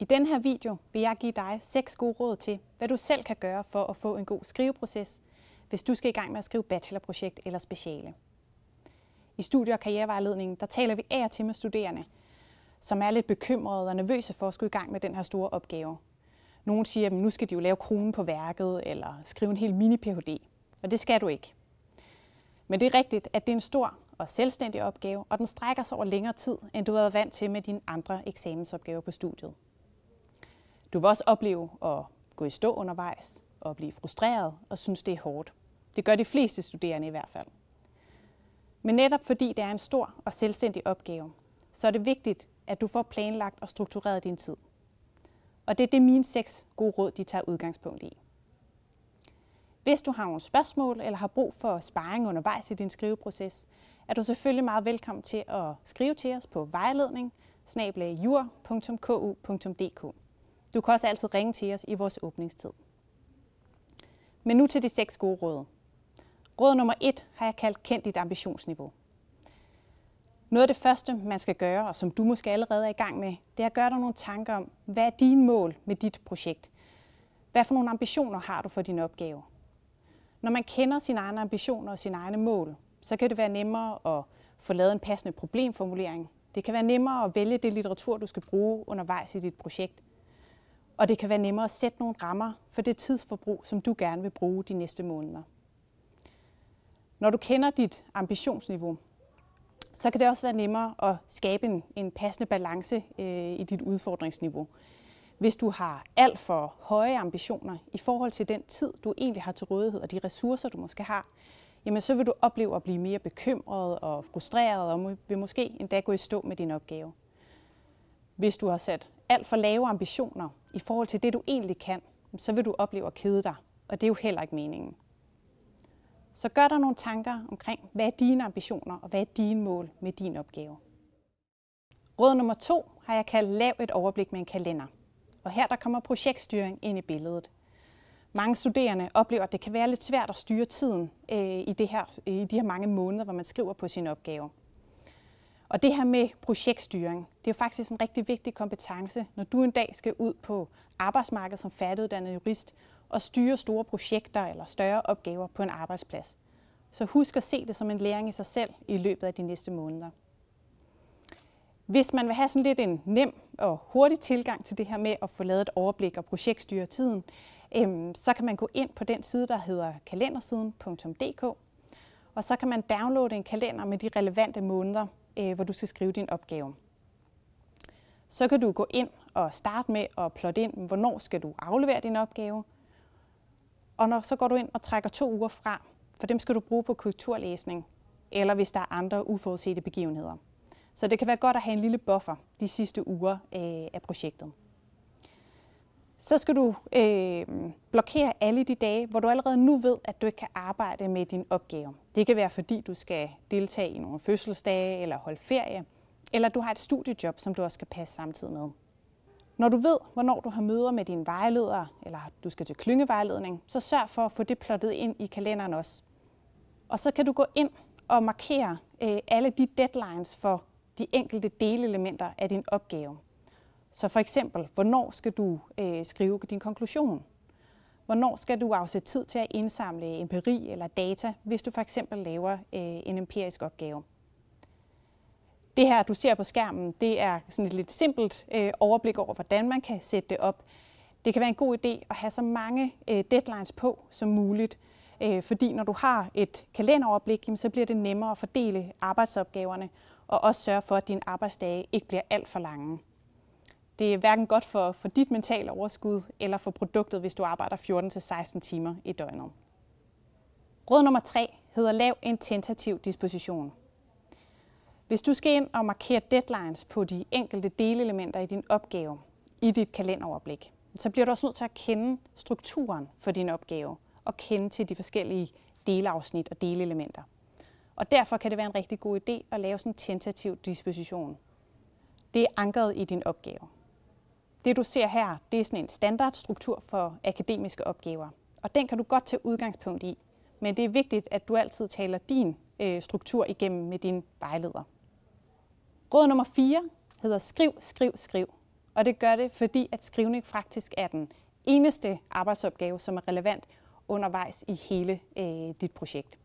I den her video vil jeg give dig seks gode råd til, hvad du selv kan gøre for at få en god skriveproces, hvis du skal i gang med at skrive bachelorprojekt eller speciale. I studie- og karrierevejledningen der taler vi af og til med studerende, som er lidt bekymrede og nervøse for at skulle i gang med den her store opgave. Nogle siger, at nu skal de jo lave kronen på værket eller skrive en hel mini-PhD. Og det skal du ikke. Men det er rigtigt, at det er en stor og selvstændig opgave, og den strækker sig over længere tid, end du har været vant til med dine andre eksamensopgaver på studiet. Du vil også opleve at gå i stå undervejs og blive frustreret og synes, det er hårdt. Det gør de fleste studerende i hvert fald. Men netop fordi det er en stor og selvstændig opgave, så er det vigtigt, at du får planlagt og struktureret din tid. Og det er det mine seks gode råd, de tager udgangspunkt i. Hvis du har nogle spørgsmål eller har brug for sparring undervejs i din skriveproces, er du selvfølgelig meget velkommen til at skrive til os på vejledning du kan også altid ringe til os i vores åbningstid. Men nu til de seks gode råd. Råd nummer et har jeg kaldt kendt dit ambitionsniveau. Noget af det første, man skal gøre, og som du måske allerede er i gang med, det er at gøre dig nogle tanker om, hvad er dine mål med dit projekt? Hvad for nogle ambitioner har du for din opgave? Når man kender sine egne ambitioner og sine egne mål, så kan det være nemmere at få lavet en passende problemformulering. Det kan være nemmere at vælge det litteratur, du skal bruge undervejs i dit projekt. Og det kan være nemmere at sætte nogle rammer for det tidsforbrug, som du gerne vil bruge de næste måneder. Når du kender dit ambitionsniveau, så kan det også være nemmere at skabe en, en passende balance øh, i dit udfordringsniveau. Hvis du har alt for høje ambitioner i forhold til den tid, du egentlig har til rådighed, og de ressourcer, du måske har, jamen så vil du opleve at blive mere bekymret og frustreret, og vil måske endda gå i stå med din opgave. Hvis du har sat alt for lave ambitioner i forhold til det, du egentlig kan, så vil du opleve at kede dig, og det er jo heller ikke meningen. Så gør der nogle tanker omkring, hvad er dine ambitioner, og hvad er dine mål med din opgave. Råd nummer to har jeg kaldt lav et overblik med en kalender. Og her der kommer projektstyring ind i billedet. Mange studerende oplever, at det kan være lidt svært at styre tiden øh, i, det her, i de her mange måneder, hvor man skriver på sin opgave. Og det her med projektstyring, det er jo faktisk en rigtig vigtig kompetence, når du en dag skal ud på arbejdsmarkedet som færdiguddannet jurist og styre store projekter eller større opgaver på en arbejdsplads. Så husk at se det som en læring i sig selv i løbet af de næste måneder. Hvis man vil have sådan lidt en nem og hurtig tilgang til det her med at få lavet et overblik og projektstyre tiden, øhm, så kan man gå ind på den side, der hedder kalendersiden.dk, og så kan man downloade en kalender med de relevante måneder, øh, hvor du skal skrive din opgave. Så kan du gå ind og starte med at plotte ind, hvornår skal du aflevere din opgave, og når, så går du ind og trækker to uger fra, for dem skal du bruge på kulturlæsning, eller hvis der er andre uforudsete begivenheder. Så det kan være godt at have en lille buffer de sidste uger øh, af projektet. Så skal du øh, blokere alle de dage, hvor du allerede nu ved, at du ikke kan arbejde med din opgave. Det kan være, fordi du skal deltage i nogle fødselsdage eller holde ferie, eller du har et studiejob, som du også skal passe samtidig med. Når du ved, hvornår du har møder med dine vejledere, eller du skal til klyngevejledning, så sørg for at få det plottet ind i kalenderen også. Og så kan du gå ind og markere øh, alle de deadlines for de enkelte delelementer af din opgave. Så for eksempel, hvornår skal du øh, skrive din konklusion? Hvornår skal du afsætte tid til at indsamle empiri eller data, hvis du for eksempel laver øh, en empirisk opgave? Det her, du ser på skærmen, det er sådan et lidt simpelt øh, overblik over, hvordan man kan sætte det op. Det kan være en god idé at have så mange øh, deadlines på som muligt, øh, fordi når du har et kalenderoverblik, jamen, så bliver det nemmere at fordele arbejdsopgaverne, og også sørge for, at dine arbejdsdage ikke bliver alt for lange. Det er hverken godt for, for dit mentale overskud eller for produktet, hvis du arbejder 14-16 timer i døgnet. Råd nummer 3 hedder lav en tentativ disposition. Hvis du skal ind og markere deadlines på de enkelte delelementer i din opgave i dit kalenderoverblik, så bliver du også nødt til at kende strukturen for din opgave og kende til de forskellige delafsnit og delelementer. Og derfor kan det være en rigtig god idé at lave sådan en tentativ disposition. Det er ankret i din opgave. Det du ser her, det er sådan en standardstruktur for akademiske opgaver. Og den kan du godt tage udgangspunkt i. Men det er vigtigt, at du altid taler din øh, struktur igennem med din vejleder. Råd nummer 4 hedder skriv, skriv, skriv. Og det gør det, fordi at skrivning faktisk er den eneste arbejdsopgave, som er relevant undervejs i hele øh, dit projekt.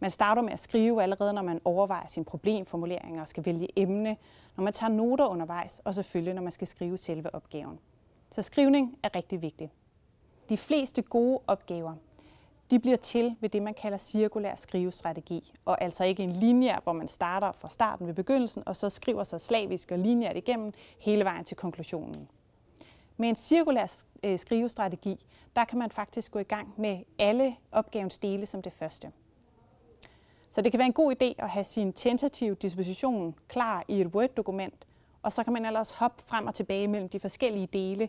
Man starter med at skrive allerede, når man overvejer sine problemformuleringer og skal vælge emne, når man tager noter undervejs, og selvfølgelig når man skal skrive selve opgaven. Så skrivning er rigtig vigtigt. De fleste gode opgaver, de bliver til ved det, man kalder cirkulær skrivestrategi, og altså ikke en linje, hvor man starter fra starten ved begyndelsen, og så skriver sig slavisk og lineært igennem hele vejen til konklusionen. Med en cirkulær øh, skrivestrategi, der kan man faktisk gå i gang med alle opgavens dele som det første. Så det kan være en god idé at have sin tentative disposition klar i et Word-dokument, og så kan man ellers hoppe frem og tilbage mellem de forskellige dele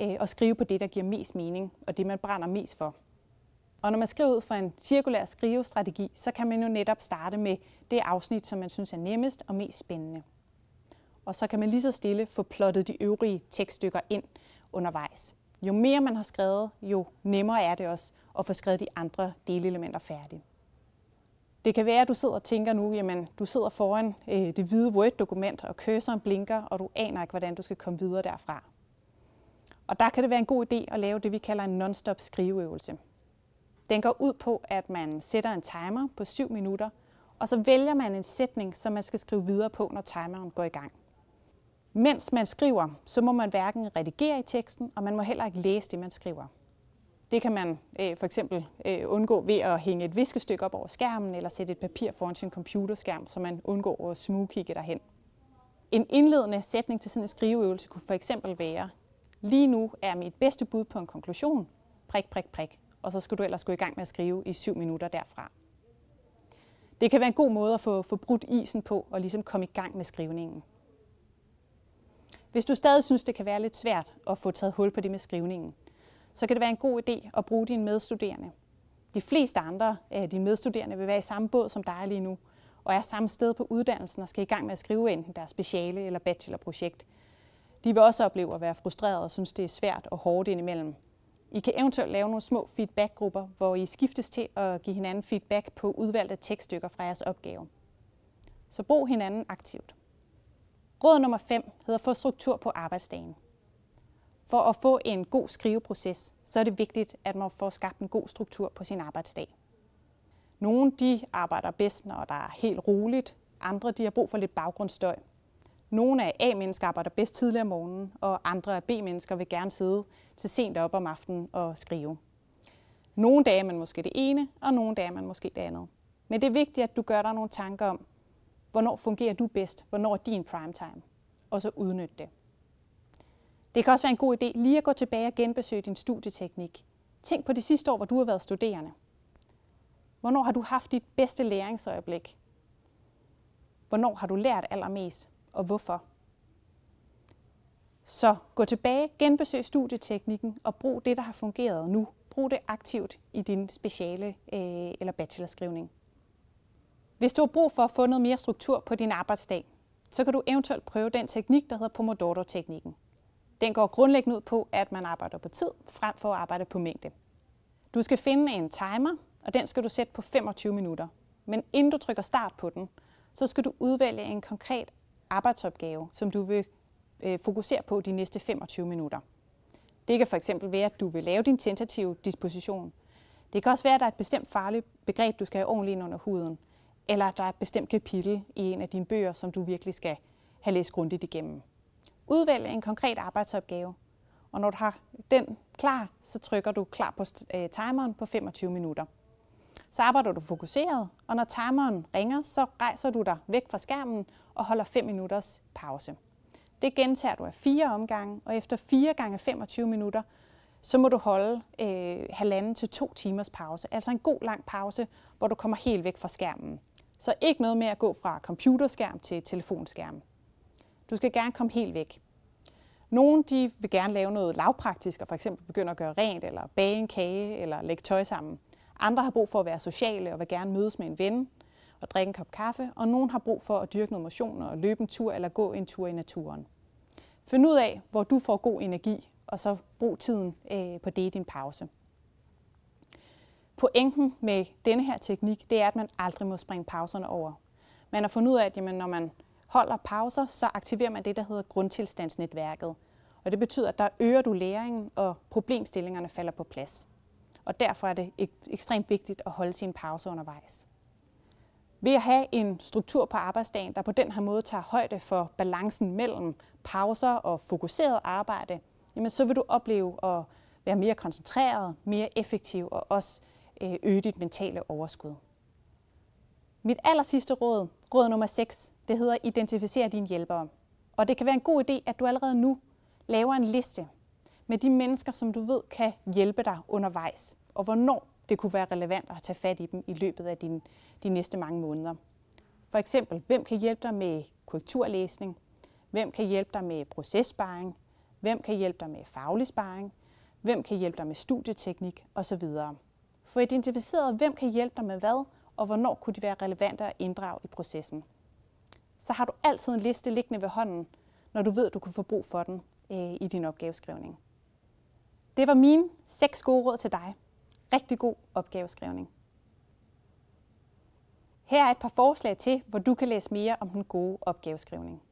øh, og skrive på det, der giver mest mening, og det, man brænder mest for. Og når man skriver ud fra en cirkulær skrivestrategi, så kan man jo netop starte med det afsnit, som man synes er nemmest og mest spændende. Og så kan man lige så stille få plottet de øvrige tekststykker ind undervejs. Jo mere man har skrevet, jo nemmere er det også at få skrevet de andre delelementer færdigt. Det kan være, at du sidder og tænker nu, jamen du sidder foran øh, det hvide Word-dokument, og cursoren blinker, og du aner ikke, hvordan du skal komme videre derfra. Og der kan det være en god idé at lave det, vi kalder en non-stop skriveøvelse. Den går ud på, at man sætter en timer på 7 minutter, og så vælger man en sætning, som man skal skrive videre på, når timeren går i gang. Mens man skriver, så må man hverken redigere i teksten, og man må heller ikke læse det, man skriver. Det kan man øh, for eksempel øh, undgå ved at hænge et viskestykke op over skærmen, eller sætte et papir foran sin computerskærm, så man undgår at smugkigge derhen. En indledende sætning til sådan en skriveøvelse kunne for eksempel være, lige nu er mit bedste bud på en konklusion, prik, prik, prik, og så skal du ellers gå i gang med at skrive i syv minutter derfra. Det kan være en god måde at få, få brudt isen på og ligesom komme i gang med skrivningen. Hvis du stadig synes, det kan være lidt svært at få taget hul på det med skrivningen, så kan det være en god idé at bruge dine medstuderende. De fleste andre af dine medstuderende vil være i samme båd som dig lige nu, og er samme sted på uddannelsen og skal i gang med at skrive enten deres speciale eller bachelorprojekt. De vil også opleve at være frustrerede og synes, det er svært og hårdt indimellem. I kan eventuelt lave nogle små feedbackgrupper, hvor I skiftes til at give hinanden feedback på udvalgte tekststykker fra jeres opgave. Så brug hinanden aktivt. Råd nummer 5 hedder få struktur på arbejdsdagen. For at få en god skriveproces, så er det vigtigt, at man får skabt en god struktur på sin arbejdsdag. Nogle de arbejder bedst, når der er helt roligt. Andre de har brug for lidt baggrundsstøj. Nogle af A-mennesker arbejder bedst tidligere om morgenen, og andre af B-mennesker vil gerne sidde til sent op om aftenen og skrive. Nogle dage er man måske det ene, og nogle dage er man måske det andet. Men det er vigtigt, at du gør dig nogle tanker om, hvornår fungerer du bedst, hvornår er din prime time, og så udnytte det. Det kan også være en god idé lige at gå tilbage og genbesøge din studieteknik. Tænk på det sidste år, hvor du har været studerende. Hvornår har du haft dit bedste læringsøjeblik? Hvornår har du lært allermest, og hvorfor? Så gå tilbage, genbesøg studieteknikken og brug det, der har fungeret nu. Brug det aktivt i din speciale øh, eller bachelorskrivning. Hvis du har brug for at få noget mere struktur på din arbejdsdag, så kan du eventuelt prøve den teknik, der hedder Pomodoro-teknikken. Den går grundlæggende ud på, at man arbejder på tid, frem for at arbejde på mængde. Du skal finde en timer, og den skal du sætte på 25 minutter. Men inden du trykker start på den, så skal du udvælge en konkret arbejdsopgave, som du vil øh, fokusere på de næste 25 minutter. Det kan fx være, at du vil lave din tentative disposition. Det kan også være, at der er et bestemt farligt begreb, du skal have ordentligt ind under huden. Eller at der er et bestemt kapitel i en af dine bøger, som du virkelig skal have læst grundigt igennem. Udvælg en konkret arbejdsopgave, og når du har den klar, så trykker du klar på øh, timeren på 25 minutter. Så arbejder du fokuseret, og når timeren ringer, så rejser du dig væk fra skærmen og holder 5 minutters pause. Det gentager du af fire omgange, og efter 4 gange 25 minutter, så må du holde øh, halvanden til to timers pause. Altså en god lang pause, hvor du kommer helt væk fra skærmen. Så ikke noget med at gå fra computerskærm til telefonskærm. Du skal gerne komme helt væk. Nogle de vil gerne lave noget lavpraktisk og for eksempel begynde at gøre rent, eller bage en kage, eller lægge tøj sammen. Andre har brug for at være sociale og vil gerne mødes med en ven og drikke en kop kaffe, og nogen har brug for at dyrke noget motion og løbe en tur eller gå en tur i naturen. Find ud af, hvor du får god energi, og så brug tiden øh, på det i din pause. Pointen med denne her teknik, det er, at man aldrig må springe pauserne over. Man har fundet ud af, at jamen, når man holder pauser, så aktiverer man det, der hedder grundtilstandsnetværket. Og det betyder, at der øger du læringen, og problemstillingerne falder på plads. Og derfor er det ekstremt vigtigt at holde sin pause undervejs. Ved at have en struktur på arbejdsdagen, der på den her måde tager højde for balancen mellem pauser og fokuseret arbejde, jamen så vil du opleve at være mere koncentreret, mere effektiv og også øh, øge dit mentale overskud. Mit aller sidste råd, råd nummer 6, det hedder identificere dine hjælpere. Og det kan være en god idé, at du allerede nu laver en liste med de mennesker, som du ved kan hjælpe dig undervejs, og hvornår det kunne være relevant at tage fat i dem i løbet af din, de næste mange måneder. For eksempel, hvem kan hjælpe dig med korrekturlæsning? Hvem kan hjælpe dig med processparing? Hvem kan hjælpe dig med faglig sparring? Hvem kan hjælpe dig med studieteknik osv.? Få identificeret, hvem kan hjælpe dig med hvad, og hvornår kunne de være relevante at inddrage i processen. Så har du altid en liste liggende ved hånden, når du ved, at du kan få brug for den øh, i din opgaveskrivning. Det var mine seks gode råd til dig. Rigtig god opgaveskrivning. Her er et par forslag til, hvor du kan læse mere om den gode opgaveskrivning.